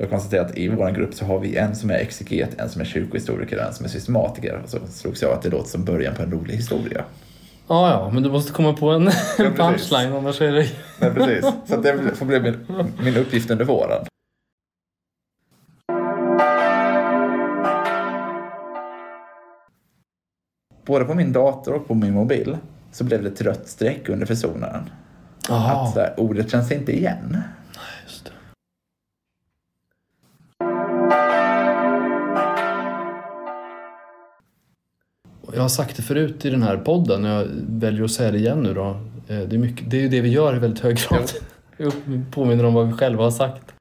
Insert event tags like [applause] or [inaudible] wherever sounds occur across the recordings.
Jag konstaterar att i vår grupp så har vi en som är exeget, en som är kyrkohistoriker och en som är systematiker. Och så slogs jag att det låter som början på en rolig historia. Ja, ja, men du måste komma på en, [laughs] en punchline annars är det... Men precis, så att det får bli min, min uppgift under våren. Både på min dator och på min mobil så blev det ett rött streck under försonaren. Att så här, ordet känns inte igen. Just det. Jag har sagt det förut i den här podden, jag väljer att säga det igen nu då. Eh, Det är, mycket, det är ju det vi gör i väldigt hög grad. Vi [laughs] påminner om vad vi själva har sagt.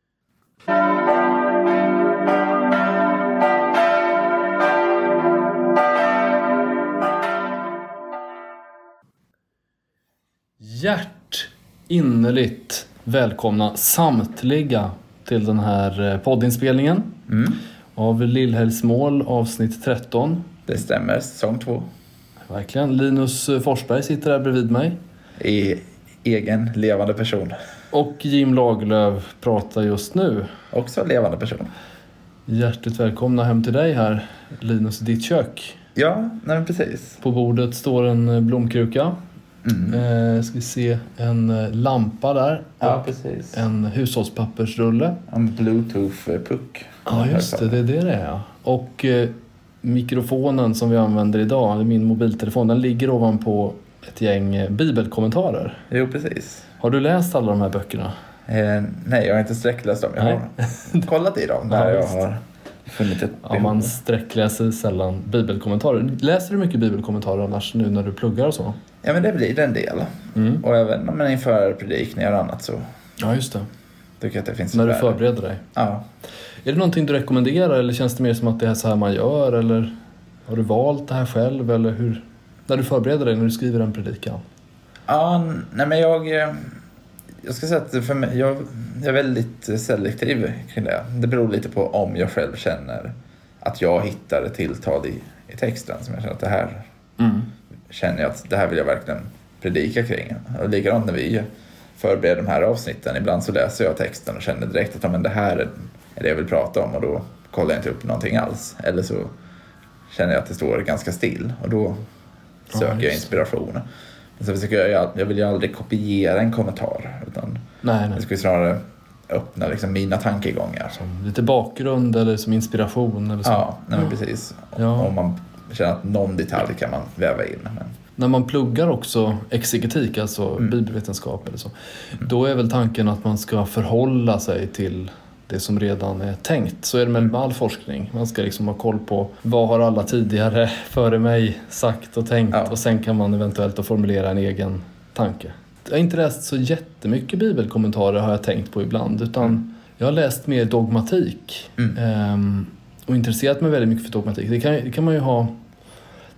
Hjärt innerligt välkomna samtliga till den här eh, poddinspelningen Mm, av Lillhällsmål avsnitt 13. Det stämmer, säsong två. Verkligen. Linus Forsberg sitter där bredvid mig. I egen levande person. Och Jim Lagerlöf pratar just nu. Också levande person. Hjärtligt välkomna hem till dig här, Linus, i ditt kök. Ja, nej precis. På bordet står en eh, blomkruka. Mm. Eh, ska vi se en eh, lampa där. Ja, precis. en hushållspappersrulle. En bluetooth-puck. Ja, just det. Det är det det är. Och eh, mikrofonen som vi använder idag, min mobiltelefon, den ligger ovanpå ett gäng eh, bibelkommentarer. Jo, precis. Har du läst alla de här böckerna? Eh, nej, jag har inte sträckläst dem. Jag har [laughs] kollat i dem där Ja, jag visst. har funnit ett Ja, man sträckläser sällan bibelkommentarer. Läser du mycket bibelkommentarer annars nu när du pluggar och så? Ja, men det blir en del. Mm. Och även men inför predikningar och annat så Ja, just det. tycker att det finns När du förbereder dig. Ja. Är det någonting du rekommenderar eller känns det mer som att det är så här man gör? Eller har du valt det här själv? Eller hur? När du förbereder dig, när du skriver en predikan? Ja, nej men jag... eh, Jag ska säga att för mig, jag, jag är väldigt selektiv kring det. Det beror lite på om jag själv känner att jag hittar ett tilltal i, i texten som jag känner att det här Mm. känner jag att det här vill jag verkligen predika kring. Och likadant när vi förbereder de här avsnitten. Ibland så läser jag texten och känner direkt att men det här är är det jag vill prata om och då kollar jag inte upp någonting alls. Eller så känner jag att det står ganska still och då Ja, söker jag just. inspiration. Men så försöker jag, jag vill ju aldrig kopiera en kommentar utan Nej, jag nej. ska ju snarare öppna liksom mina tankegångar. Som lite bakgrund eller som inspiration eller så. Ja, nej, men precis. Ja. Om man känner att någon detalj kan man väva in. Men, När man pluggar också exegetik, alltså Mm. bibelvetenskap eller så, då är väl tanken att man ska förhålla sig till det som redan är tänkt. Så är det med all forskning. Man ska liksom ha koll på vad har alla tidigare [laughs] före mig sagt och tänkt Ja. och sen kan man eventuellt formulera en egen tanke. Jag har inte läst så jättemycket bibelkommentarer har jag tänkt på ibland utan Mm. jag har läst mer dogmatik Mm. ehm, och intresserat mig väldigt mycket för dogmatik. Det kan, det kan man ju ha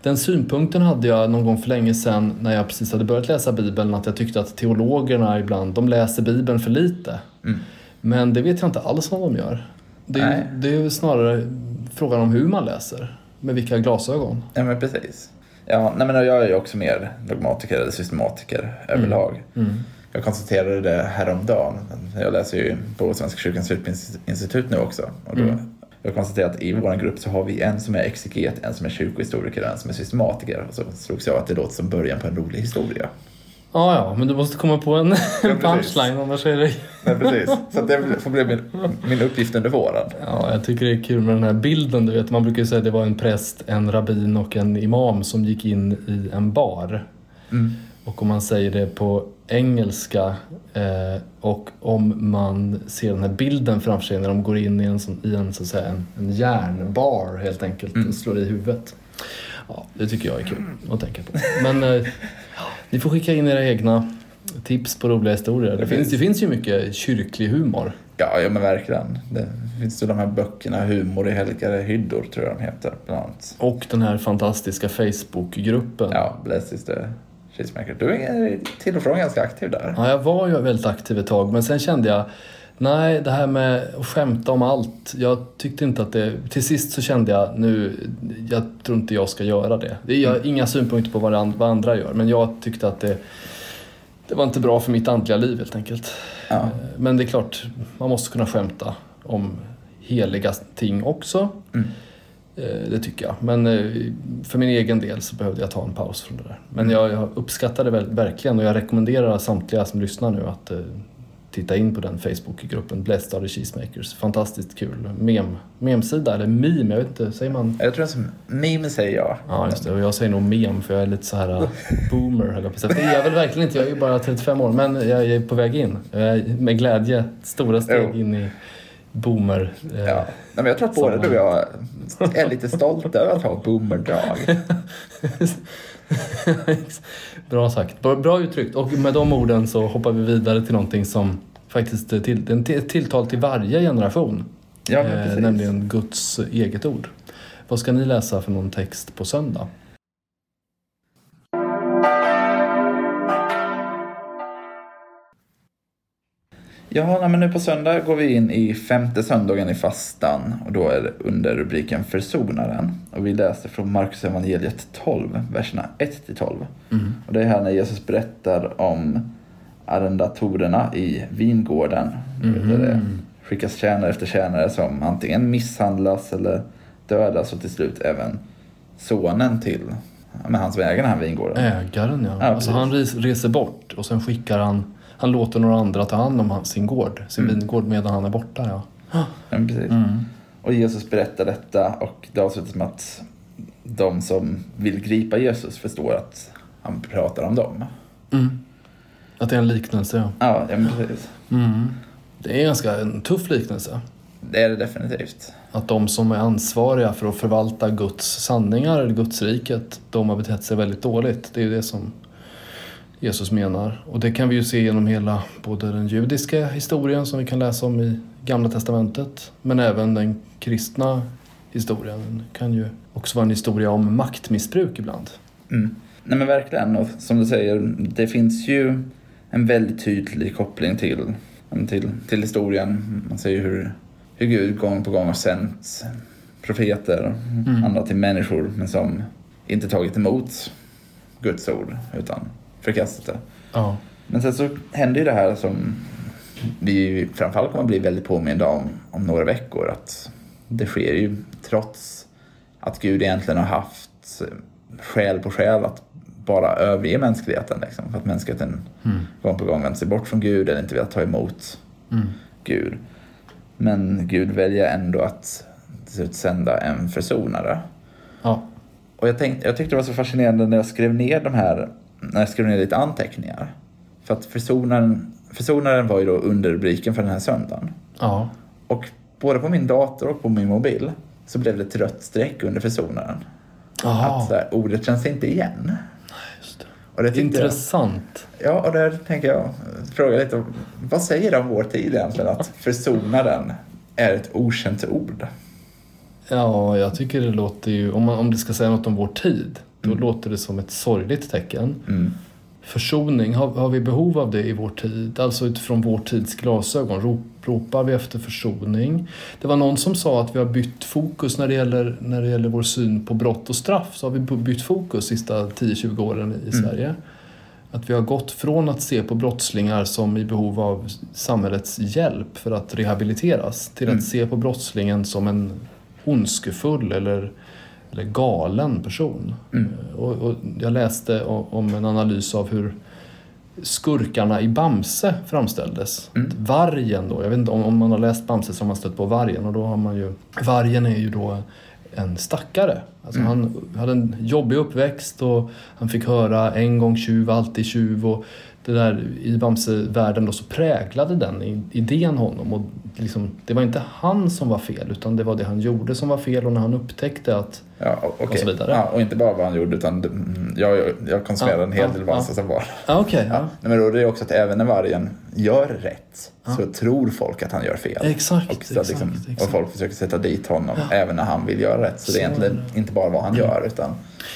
den synpunkten hade jag någon gång för länge sedan när jag precis hade börjat läsa Bibeln att jag tyckte att teologerna ibland, de läser Bibeln för lite. Mm. Men det vet jag inte alls vad de gör. Det är, det är snarare frågan om hur man läser. Med vilka glasögon. Ja, men precis. Ja, nej, men jag är ju också mer dogmatiker eller systematiker överlag. Mm. Jag konstaterade det häromdagen. Jag läser ju på Svenska kyrkans utbildningsinstitut nu också. Och då, Mm. Jag konstaterade att i vår grupp så har vi en som är exeget, en som är kyrkohistoriker och en som är systematiker. Och så slogs jag att det låter som början på en rolig historia. Ja, ja, men du måste komma på en, precis. punchline annars är det... Nej, precis. Så det får bli min, min uppgift under våren. Ja, jag tycker det är kul med den här bilden. Du vet, man brukar ju säga att det var en präst, en rabbin och en imam som gick in i en bar. Mm. Och om man säger det på engelska eh, och om man ser den här bilden framför sig när de går in i en, sån, i en, så säga, en, en järnbar helt enkelt Mm. och slår i huvudet. Ja, det tycker jag är kul att tänka på. Men eh, ni får skicka in era egna tips på roliga historier. Det, Det finns, det finns ju mycket kyrklig humor. Ja, ja men verkligen. Det finns ju de här böckerna, Humor i helgade hyddor tror jag de heter bland annat. Och den här fantastiska Facebookgruppen. Ja, Bless is the cheesemaker. Du är till och från ganska aktiv där. Ja, jag var ju väldigt aktiv ett tag men sen kände jag Nej, det här med att skämta om allt. Jag tyckte inte att det... Till sist så kände jag nu, jag tror inte jag ska göra det. jag har inga synpunkter på vad, and- vad andra gör men jag tyckte att det, det var inte bra för mitt andliga liv helt enkelt. Ja. Men det är klart, man måste kunna skämta om heliga ting också. Mm. Eh, Det tycker jag. Men eh, för min egen del så behövde jag ta en paus från det där. Men Mm. jag, jag uppskattar det verkligen och jag rekommenderar samtliga som lyssnar nu att eh, titta in på den Facebookgruppen Blessed are the Cheesemakers. Fantastiskt kul mem, memsida, eller meme, jag vet inte, säger man? Jag tror att meme säger jag. Ja, just det. Och jag säger nog mem för jag är lite så här uh, boomer, höll jag på. Det är jag väl verkligen inte, jag är ju bara 35 år. Men jag är på väg in. Med glädje stora steg in i boomer. eh, Ja. Nej, men jag tror att både du och jag är lite stolta över att ha boomerdrag. [laughs] [laughs] Bra sagt. Bra, bra uttryckt. Och med de orden så hoppar vi vidare till någonting som faktiskt är till, en till, tilltal till varje generation. Ja, eh, nämligen Guds eget ord. Vad ska ni läsa för någon text på söndag? Ja, men nu på söndag går vi in i femte söndagen i fastan och då är det under rubriken Försonaren. Och vi läser från Markus evangeliet 12, verserna 1-12. Och det är här när Jesus berättar om arrendatorerna i vingården. Där det skickas tjänare efter tjänare som antingen misshandlas eller dödas och till slut även sonen till men han som äger den här vingården. Ägaren ja. Ja, alltså han res, reser bort och sen skickar han, han låter några andra ta hand om sin gård, sin Mm. vingård medan han är borta ja. Ja, precis. Mm. Och Jesus berättar detta och det avslutas med att de som vill gripa Jesus förstår att han pratar om dem. Mm. Att det är en liknelse ja. Ja, ja men precis. Mm. Det är ganska en tuff liknelse. Det är det definitivt. Att de som är ansvariga för att förvalta Guds sanningar, eller Guds riket, de har betett sig väldigt dåligt. Det är ju det som Jesus menar. Och det kan vi ju se genom hela både den judiska historien som vi kan läsa om i Gamla Testamentet, men även den kristna historien. Det kan ju också vara en historia om maktmissbruk ibland. Mm. Nej men verkligen, och som du säger, det finns ju en väldigt tydlig koppling till, till, till historien. Man ser ju hur, hur Gud gång på gång har sänt profeter, Mm. andra till människor, men som inte tagit emot Guds ord, utan förkastat det. Ja. Men sen så händer ju det här som vi framförallt kommer bli väldigt påminda om om några veckor. Att det sker ju trots att Gud egentligen har haft skäl på skäl att bara överge mänskligheten. Liksom, för att mänskligheten Mm. gång på gång vänt sig bort från Gud eller inte velat ta emot Mm. Gud. Men Gud väljer ändå att till slut sända en försonare. Ja. Och jag, tänkte, jag tyckte det var så fascinerande när jag skrev ner de här, när jag skrev ner lite anteckningar. För att försonaren, försonaren var ju då underrubriken för den här söndagen. Ja. Och både på min dator och på min mobil så blev det ett rött streck under försonaren. Att Jaha. så här, ordet känns inte igen. Just det. Och det tyckte jag, Intressant. ja, och där tänker jag fråga lite, om- vad säger det om vår tid egentligen att försonaren är ett okänt ord? Ja, jag tycker det låter ju, om, man, om det ska säga något om vår tid, då Mm. låter det som ett sorgligt tecken. Mm. Försoning, har, har vi behov av det i vår tid? Alltså utifrån vår tids glasögon, rop, ropar vi efter försoning? Det var någon som sa att vi har bytt fokus när det gäller, när det gäller vår syn på brott och straff. Så har vi bytt fokus de sista 10-20 åren i Mm. Sverige. Att vi har gått från att se på brottslingar som i behov av samhällets hjälp för att rehabiliteras till Mm. att se på brottslingen som en ondskefull eller, eller galen person. Mm. Och, och jag läste om en analys av hur skurkarna i Bamse framställdes. Mm. Vargen då, jag vet inte om, om man har läst Bamse så har man stött på vargen och då har man ju Vargen är ju då en stackare. Alltså Mm. Han hade en jobbig uppväxt och han fick höra en gång tjuv, alltid tjuv och det där i Bamse-världen då så präglade den idén honom och liksom, det var inte han som var fel utan det var det han gjorde som var fel och när han upptäckte att Ja, o- okej. Och så vidare. Ja, och inte bara vad han gjorde utan mm, jag, jag konsumerade Ja, en hel ja, del ja. Vasa som var. Ja, okej. Ja. Men då är det också att även när vargen gör rätt Ja. så tror folk att han gör fel. Exakt, och, så exakt, liksom, exakt. och folk försöker sätta dit honom även när han vill göra rätt. Så, det är Så egentligen är det. inte bara vad han gör utan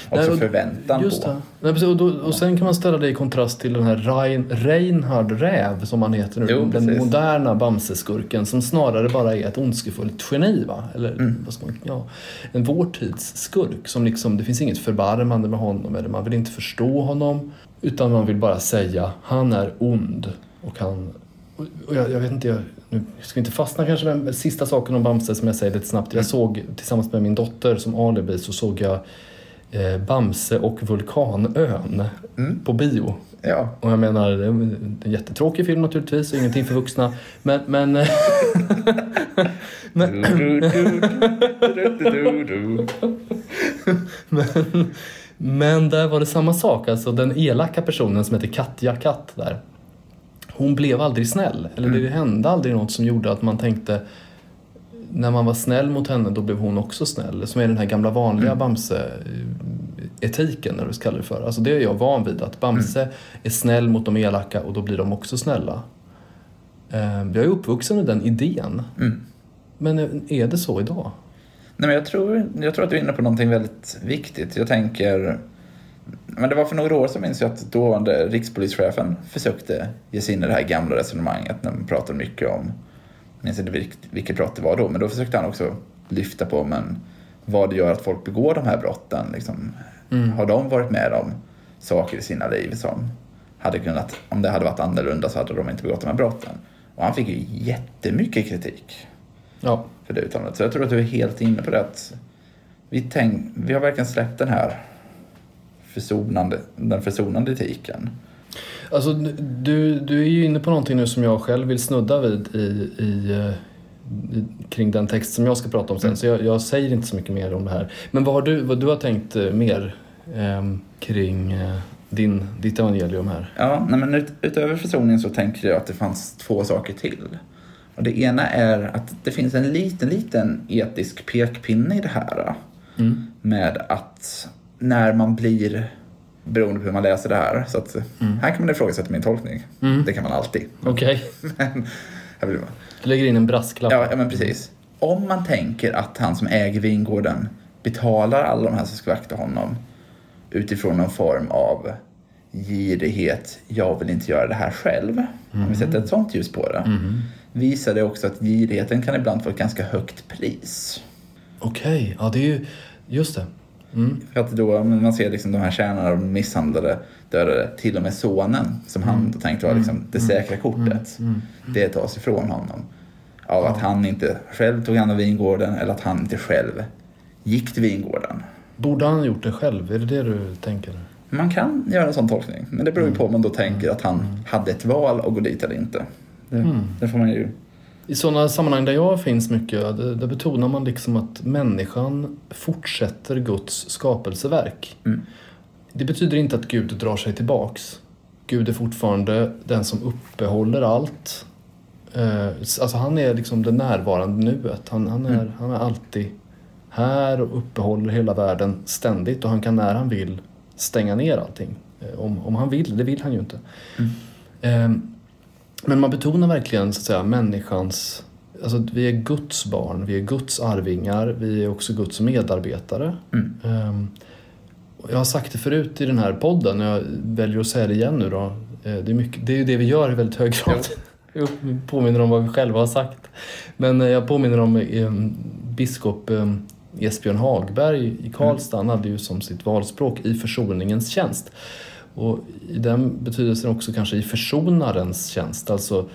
också Nej, och- förväntan Just på. det. Nej, precis, och, då, och sen kan man ställa det i kontrast till den här Rein, Reinhard Räv som han heter nu. Jo, den precis. moderna Bamseskurken som snarare bara är ett ondskefullt geni. Va? Eller, Mm. vad ska man, ja, en vår tids skurk som liksom, det finns inget förbarmande med honom eller man vill inte förstå honom. Utan man vill bara säga han är ond och han Och jag, jag vet inte, jag, nu ska vi inte fastna kanske med sista saken om Bamse som jag säger lite snabbt. Jag såg tillsammans med min dotter som alibi så såg jag Bamse och Vulkanön Mm. på bio. Ja. Och jag menar, det är en jättetråkig film naturligtvis och ingenting för vuxna. Men, men, eh, men, men där var det samma sak. Alltså den elaka personen som heter Katja Katt där. Hon blev aldrig snäll. Eller det hände aldrig något som gjorde att man tänkte när man var snäll mot henne då blev hon också snäll. Som är den här gamla vanliga Bamse-etiken, eller vad vi ska kalla det för. Alltså det är jag van vid, att Bamse är snäll mot de elaka och då blir de också snälla. Eh, Jag är uppvuxen med den idén. Mm. Men är det så idag? Nej, men jag, tror, jag tror att du är inne på någonting väldigt viktigt. Jag tänker... Men det var för några år sedan minns jag att dåvarande rikspolischefen försökte ge sig in i det här gamla resonemanget när man pratade mycket om, minns inte vilket, vilket brott det var då, men då försökte han också lyfta på men vad det gör att folk begår de här brotten. Liksom. Har de varit med om saker i sina liv som hade kunnat, om det hade varit annorlunda så hade de inte begått de här brotten. Och han fick ju jättemycket kritik Ja. för det uttalandet. Så jag tror att du är helt inne på det att vi, tänk, vi har verkligen släppt den här försonande, den försonande etiken. Alltså, du, du är ju inne på någonting nu som jag själv vill snudda vid i, i, eh, i, kring den text som jag ska prata om sen. Så jag, jag säger inte så mycket mer om det här. Men vad har du, vad du har tänkt eh, mer eh, kring eh, din, ditt evangelium här? Ja, nej men ut, utöver försoningen så tänker jag att det fanns två saker till. Och det ena är att det finns en liten, liten etisk pekpinne i det här. Mm. Med att när man blir, beroende på hur man läser det här, så att här kan man ifrågasätta min tolkning. Mm. Det kan man alltid. Okej, [laughs] bara, du lägger in en brasklapp. Ja, ja, men precis. Om man tänker att han som äger vingården betalar alla de här som ska vakta honom utifrån någon form av girighet, jag vill inte göra det här själv. Om vi sätter ett sånt ljus på det. Visar det också att girigheten kan ibland få ett ganska högt pris. Okej, ja det är ju, just det. Mm. För att då, man ser liksom de här de misshandlade, dödade, till och med sonen som han då tänkte var liksom det säkra kortet. Det tas ifrån honom. Av att han inte själv tog hand om vingården eller att han inte själv gick till vingården. Borde han gjort det själv? Är det det du tänker? Man kan göra en sån tolkning, men det beror ju på om man då tänker att han hade ett val att gå dit eller inte. Det, det får man ju... I sådana sammanhang där jag finns mycket, där, betonar man liksom att människan fortsätter Guds skapelseverk. Mm. Det betyder inte att Gud drar sig tillbaks. Gud är fortfarande den som uppehåller allt. Eh, Alltså han är liksom det närvarande nuet. Han, han, är, han är alltid här och uppehåller hela världen ständigt och han kan när han vill stänga ner allting. Eh, Om, om han vill, det vill han ju inte. Eh, Men man betonar verkligen så att säga människans... Alltså vi är Guds barn, vi är Guds arvingar, vi är också Guds medarbetare. Mm. Och jag har sagt det förut i den här podden, och jag väljer att säga det igen nu då. Eh, Det är, mycket, det är ju det vi gör i väldigt hög grad. [laughs] Jag påminner om vad vi själva har sagt. Men eh, jag påminner om eh, biskop eh, Esbjörn Hagberg i Karlstad. Han hade ju som sitt valspråk i försoningens tjänst. Och i den betydelsen också kanske i försonarens tjänst. Alltså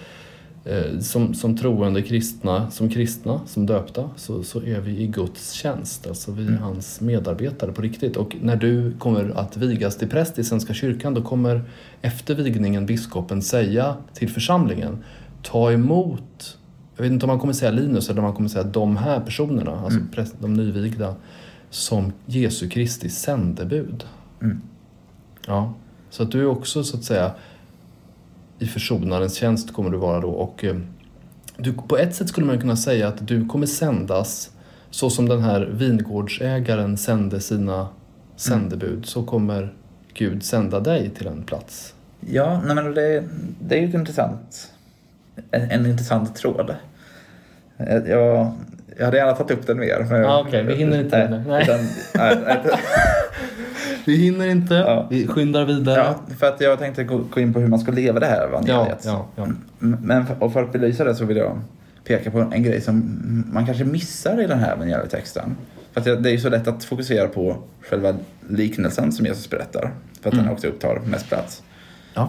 eh, som, som troende kristna, som kristna, som döpta, så, så är vi i Guds tjänst. Alltså vi är hans medarbetare på riktigt. Och när du kommer att vigas till präst i Svenska kyrkan, då kommer efter vigningen biskopen säga till församlingen, ta emot jag vet inte om man kommer säga Linus eller om man kommer säga de här personerna, alltså präst- de nyvigda, som Jesu Kristi sändebud. Mm. Ja, så att du är också så att säga i försonarens tjänst kommer du vara då och eh, du, på ett sätt skulle man kunna säga att du kommer sändas så som den här vingårdsägaren sände sina sändebud så kommer Gud sända dig till en plats. Ja, nej men det, det är ju ett intressant, en, en intressant tråd. Jag, jag, jag hade gärna tagit upp den mer. Men Ah, okej, vi hinner inte Nej. Nej. utan, nej, [laughs] [laughs] Vi hinner inte, Ja. vi skyndar vidare. ja, för att jag tänkte gå, in på hur man ska leva det här evangeliet. ja, ja. M- Men för, och för att belysa det så vill jag peka på en grej som man kanske missar i den här evangelietexten. För att det är ju så lätt att fokusera på själva liknelsen som Jesus berättar. För att Mm. den också upptar mest plats.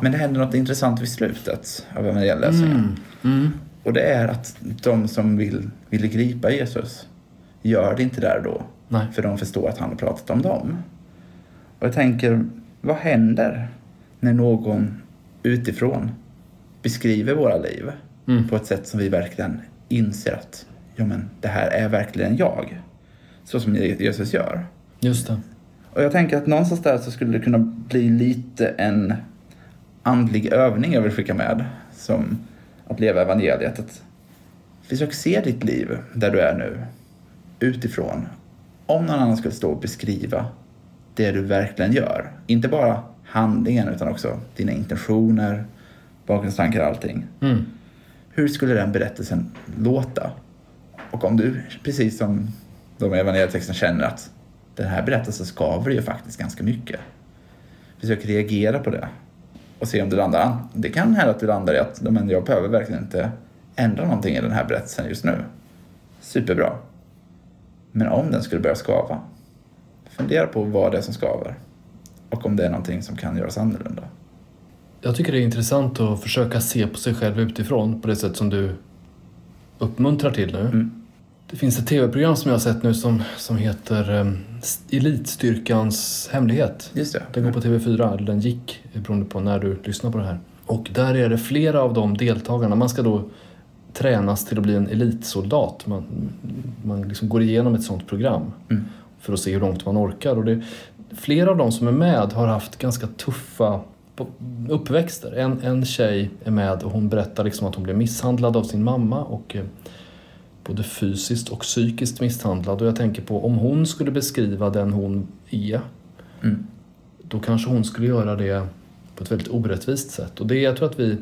Men det händer något intressant vid slutet av evangelieläsningen. Mm. Och det är att de som vill, ville gripa Jesus gör det inte där då. Nej. För de förstår att han har pratat om dem. Och jag tänker, vad händer när någon utifrån beskriver våra liv Mm. på ett sätt som vi verkligen inser att ja, men, det här är verkligen jag. Så som Jesus gör. Just det. Och jag tänker att någonstans där så skulle det kunna bli lite en andlig övning jag vill skicka med. Som att leva evangeliet. Att försök se ditt liv där du är nu utifrån. Om någon annan skulle stå och beskriva det du verkligen gör. Inte bara handlingen utan också dina intentioner, bakgrundstankar och allting. Mm. Hur skulle den berättelsen låta? Och om du, precis som de i evangelietexten känner att den här berättelsen skaver ju faktiskt ganska mycket. Försök reagera på det och se om du landar. Det kan hända att du landar i att men jag behöver verkligen inte ändra någonting i den här berättelsen just nu. Superbra. Men om den skulle börja skava, fundera på vad det är som skaver och om det är någonting som kan göras annorlunda. Jag tycker det är intressant att försöka se på sig själv utifrån på det sätt som du uppmuntrar till nu. Mm. Det finns ett tv-program som jag har sett nu som, som heter um, Elitstyrkans hemlighet. Just det. Den går på TV4, eller den gick beroende på när du lyssnar på det här. Och där är det flera av de deltagarna, man ska då tränas till att bli en elitsoldat. Man, man liksom går igenom ett sånt program Mm. För att se hur långt man orkar. Och det, flera av de som är med har haft ganska tuffa uppväxter. En, en tjej är med och hon berättar liksom att hon blev misshandlad av sin mamma och eh, både fysiskt och psykiskt misshandlad. Och jag tänker på om hon skulle beskriva den hon är Mm. då kanske hon skulle göra det på ett väldigt orättvist sätt. Och det, jag tror att vi,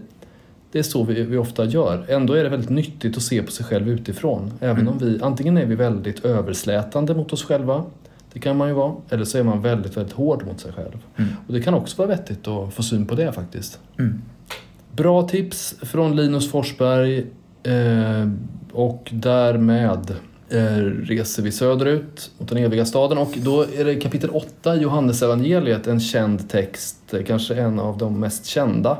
det är så vi, vi ofta gör. Ändå är det väldigt nyttigt att se på sig själv utifrån. Även Mm. om vi, antingen är vi väldigt överslätande mot oss själva, det kan man ju vara, eller så är man väldigt, väldigt hård mot sig själv. Mm. Och det kan också vara vettigt att få syn på det faktiskt. Mm. Bra tips från Linus Forsberg eh, och därmed eh, reser vi söderut mot den eviga staden och då är det kapitel 8 i Johannesevangeliet, en känd text, kanske en av de mest kända.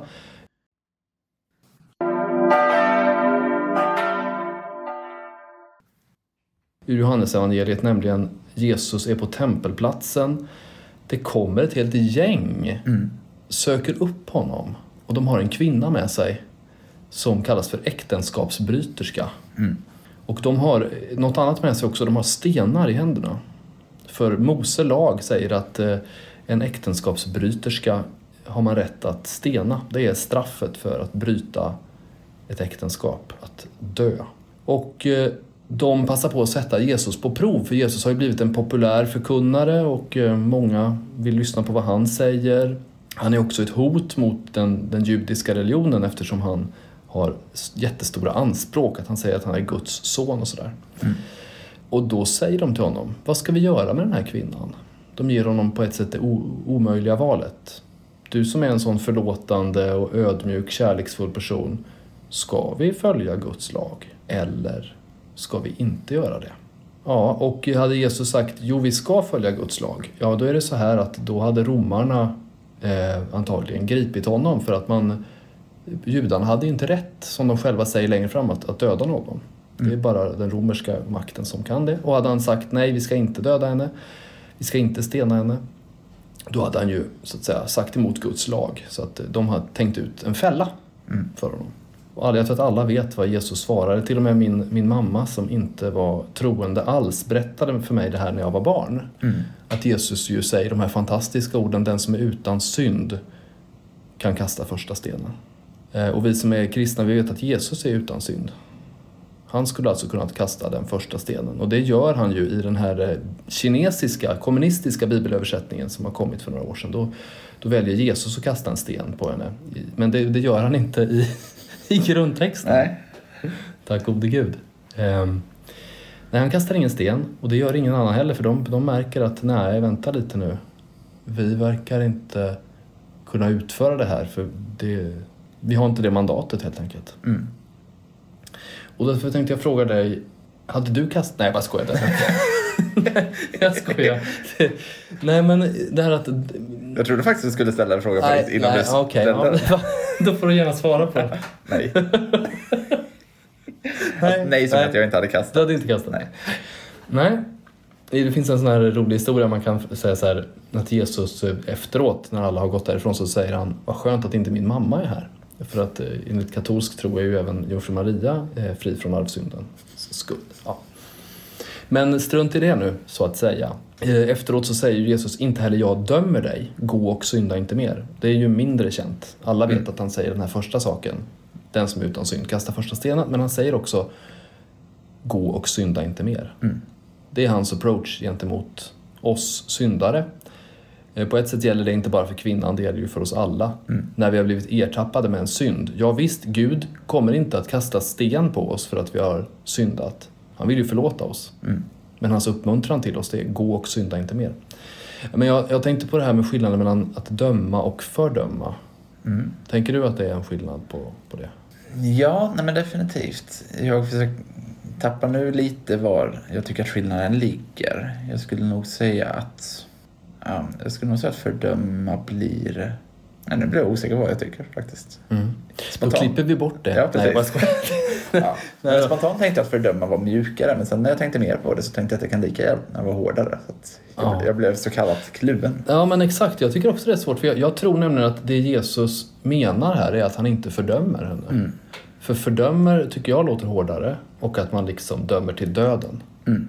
I Johannesevangeliet nämligen Jesus är på tempelplatsen. Det kommer ett helt gäng Mm. söker upp honom och de har en kvinna med sig som kallas för äktenskapsbryterska. Mm. Och de har något annat med sig också, de har stenar i händerna. För Mose lag säger att eh, en äktenskapsbryterska har man rätt att stena. Det är straffet för att bryta ett äktenskap, att dö. Och eh, de passar på att sätta Jesus på prov, för Jesus har ju blivit en populär förkunnare och eh, många vill lyssna på vad han säger. Han är också ett hot mot den, den judiska religionen eftersom han har jättestora anspråk, att han säger att han är Guds son och sådär. Och då säger de till honom, vad ska vi göra med den här kvinnan? De ger honom på ett sätt det omöjliga valet. Du som är en sån förlåtande och ödmjuk, kärleksfull person, ska vi följa Guds lag eller ska vi inte göra det? Ja, och hade Jesus sagt jo, vi ska följa Guds lag, ja då är det så här att då hade romarna eh, antagligen gripit honom för att man judarna hade inte rätt, som de själva säger längre fram, att, att döda någon. Det är bara den romerska makten som kan det. Och hade han sagt nej, vi ska inte döda henne, vi ska inte stena henne, då hade han ju så att säga sagt emot Guds lag. Så att de hade tänkt ut en fälla Mm. för honom. Och jag tror att alla vet vad Jesus svarade. Till och med min, min mamma som inte var troende alls berättade för mig det här när jag var barn. Mm. Att Jesus ju säger de här fantastiska orden, den som är utan synd kan kasta första stenen. Eh, Och vi som är kristna, vi vet att Jesus är utan synd. Han skulle alltså kunnat kasta den första stenen och det gör han ju i den här eh, kinesiska, kommunistiska bibelöversättningen som har kommit för några år sedan. Då, då väljer Jesus att kasta en sten på henne. Men det, det gör han inte i, [laughs] i grundtexten. Nej. Tack gode gud. Ehm, nej, han kastar ingen sten och det gör ingen annan heller för de, de märker att nej, vänta lite nu. Vi verkar inte kunna utföra det här för det, vi har inte det mandatet helt enkelt. Mm. Och därför tänkte jag fråga dig, hade du kastat... Nej, jag bara skojade. [laughs] [laughs] jag skojar. nej men det här att... Jag trodde faktiskt du skulle ställa en fråga på Nej, innan nej, du ställde ja, den. då får du gärna svara på det. [laughs] Nej. [laughs] nej. nej, som att jag inte hade kastat. Du hade inte kastat? Nej. Nej. Det finns en sån här rolig historia man kan säga så här att Jesus eh, efteråt när alla har gått därifrån så säger han vad skönt att inte min mamma är här. För att eh, enligt katolsk tro är ju även Jungfru Maria eh, fri från arvsynden skuld. Ja. Men strunt i det nu så att säga. Eh, Efteråt så säger Jesus inte heller jag dömer dig, gå och synda inte mer. Det är ju mindre känt. Alla vet Mm. att han säger den här första saken. Den som är utan synd, kasta första stenen. Men han säger också gå och synda inte mer. Mm. Det är hans approach gentemot oss syndare. Eh, På ett sätt gäller det inte bara för kvinnan, det gäller ju för oss alla. Mm. När vi har blivit ertappade med en synd. Ja visst, Gud kommer inte att kasta sten på oss för att vi har syndat. Han vill ju förlåta oss. Mm. Men hans uppmuntran till oss det är gå och synda inte mer. Men jag, jag tänkte på det här med skillnaden mellan att döma och fördöma. Mm. Tänker du att det är en skillnad på, på det? Ja, nej men definitivt. Jag försöker tappa nu lite var jag tycker att skillnaden ligger. Jag skulle nog säga att ja, jag skulle nog säga att fördöma blir... Nej, nu blir jag osäker på vad jag tycker faktiskt. Då Spontant. klipper vi bort det. Ja, precis. Nej, skojar. [laughs] Ja. Men spontant tänkte jag att fördöma var mjukare, men sen när jag tänkte mer på det så tänkte jag att det kan lika gärna vara hårdare. Så jag, Ja. jag blev så kallat kluven. Ja men exakt, jag tycker också det är svårt. För jag, jag tror nämligen att det Jesus menar här är att han inte fördömer henne. Mm. För fördömer tycker jag låter hårdare och att man liksom dömer till döden. Mm.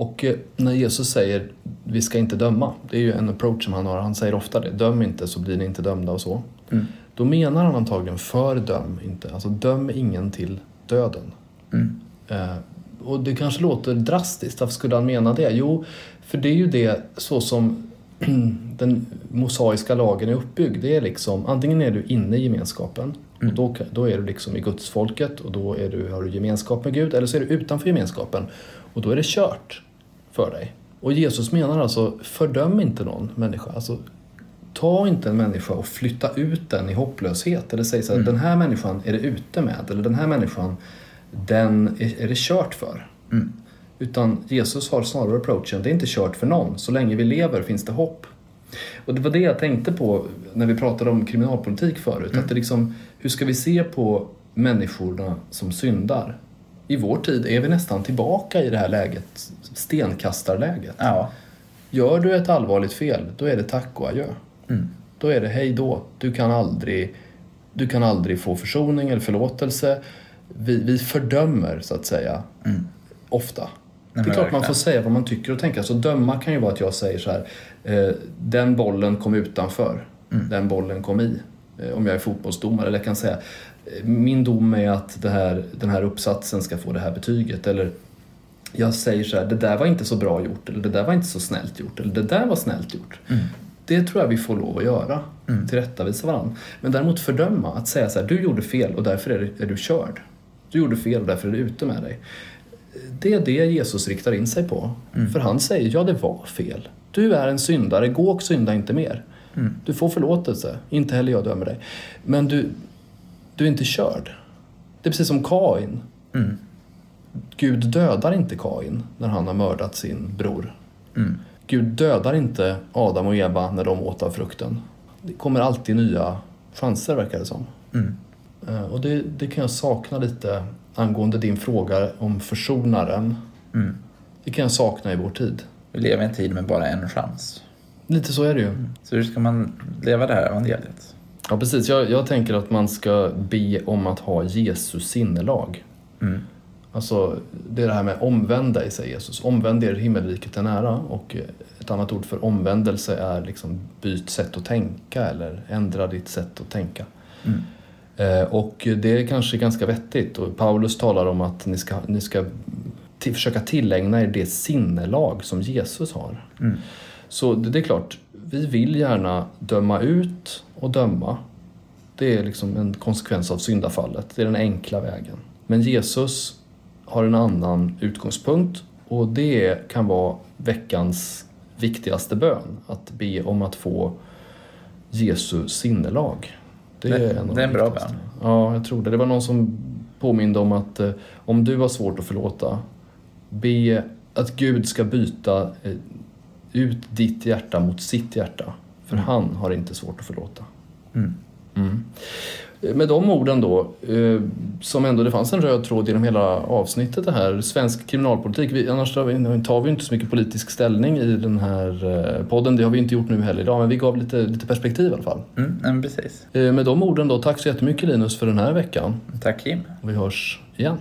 Och eh, när Jesus säger vi ska inte döma, det är ju en approach som han har. Han säger ofta det, döm inte så blir ni inte dömda och så. Mm. Då menar han antagligen fördöm inte, alltså döm ingen till döden. Mm. Eh, och det kanske låter drastiskt, varför skulle han mena det? Jo, för det är ju det så som [clears throat] den mosaiska lagen är uppbyggd. Det är liksom, antingen är du inne i gemenskapen och då, då är du liksom i Guds folket och då är du, har du gemenskap med Gud. Eller så är du utanför gemenskapen och då är det kört för dig. Och Jesus menar alltså, fördöm inte någon människa. Alltså, ta inte en människa och flytta ut den i hopplöshet. Eller säg så här, den här människan är det ute med. Eller den här människan, den är, är det kört för. Mm. Utan Jesus har snarare approachen, det är inte kört för någon. Så länge vi lever finns det hopp. Och det var det jag tänkte på när vi pratade om kriminalpolitik förut. Att det liksom, hur ska vi se på människorna som syndar? I vår tid är vi nästan tillbaka i det här läget, stenkastarläget. Ja. Gör du ett allvarligt fel, då är det tack och adjö. Mm. Då är det hej då. Du kan aldrig, du kan aldrig få försoning eller förlåtelse. Vi, vi fördömer, så att säga, Mm. ofta. Nej, det är klart man får säga vad man tycker och tänker. Så döma kan ju vara att jag säger så här, eh, den bollen kom utanför, Mm. den bollen kom i. Eh, om jag är fotbollsdomare. Eller jag kan säga, eh, min dom är att här, den här uppsatsen ska få det här betyget. Eller jag säger så här, det där var inte så bra gjort. Eller det där var inte så snällt gjort. Eller det där var snällt gjort. Mm. Det tror jag vi får lov att göra. Mm. Tillrättavisa varandra. Men däremot fördöma, att säga så här, du gjorde fel och därför är du, är du körd. Du gjorde fel och därför är du ute med dig. Det är det Jesus riktar in sig på. Mm. För han säger, ja det var fel. Du är en syndare, gå och synda inte mer. Mm. Du får förlåtelse, inte heller jag dömer dig. Men du, du är inte körd. Det är precis som Kain. Mm. Gud dödar inte Kain när han har mördat sin bror. Mm. Gud dödar inte Adam och Eva när de åt av frukten. Det kommer alltid nya chanser verkar det som. Mm. Eh, Och det, det kan jag sakna lite angående din fråga om försonaren. Mm. Det kan jag sakna i vår tid. Vi lever i en tid med bara en chans. Lite så är det ju. Så hur ska man leva det här evangeliet? Ja, precis. Jag, jag tänker att man ska be om att ha Jesus sinnelag. Mm. Alltså, det är det här med omvänd dig, säger Jesus. Omvänd er, himmelriket är nära. Och ett annat ord för omvändelse är liksom byt sätt att tänka eller ändra ditt sätt att tänka. Mm. Eh, Och det är kanske ganska vettigt. Och Paulus talar om att ni ska, ni ska till, försöka tillägna er det sinnelag som Jesus har. Mm. Så det, det är klart, vi vill gärna döma ut och döma. Det är liksom en konsekvens av syndafallet. Det är den enkla vägen. Men Jesus har en annan utgångspunkt och det kan vara veckans viktigaste bön. Att be om att få Jesu sinnelag. Det- en av det är en bra viktigaste. Ja, jag tror det. Det var någon som påminde om att eh, om du har svårt att förlåta, be att Gud ska byta eh, ut ditt hjärta mot sitt hjärta. För han har inte svårt att förlåta. Mm. Mm. Med de orden då, eh, som ändå det fanns en röd tråd genom hela avsnittet det här, svensk kriminalpolitik. Vi, annars tar vi, inte så mycket politisk ställning i den här eh, podden. Det har vi inte gjort nu heller idag, men vi gav lite, lite perspektiv i alla fall. Mm, precis. Eh, med de orden då, tack så jättemycket Linus för den här veckan. Tack Kim. Vi hörs igen.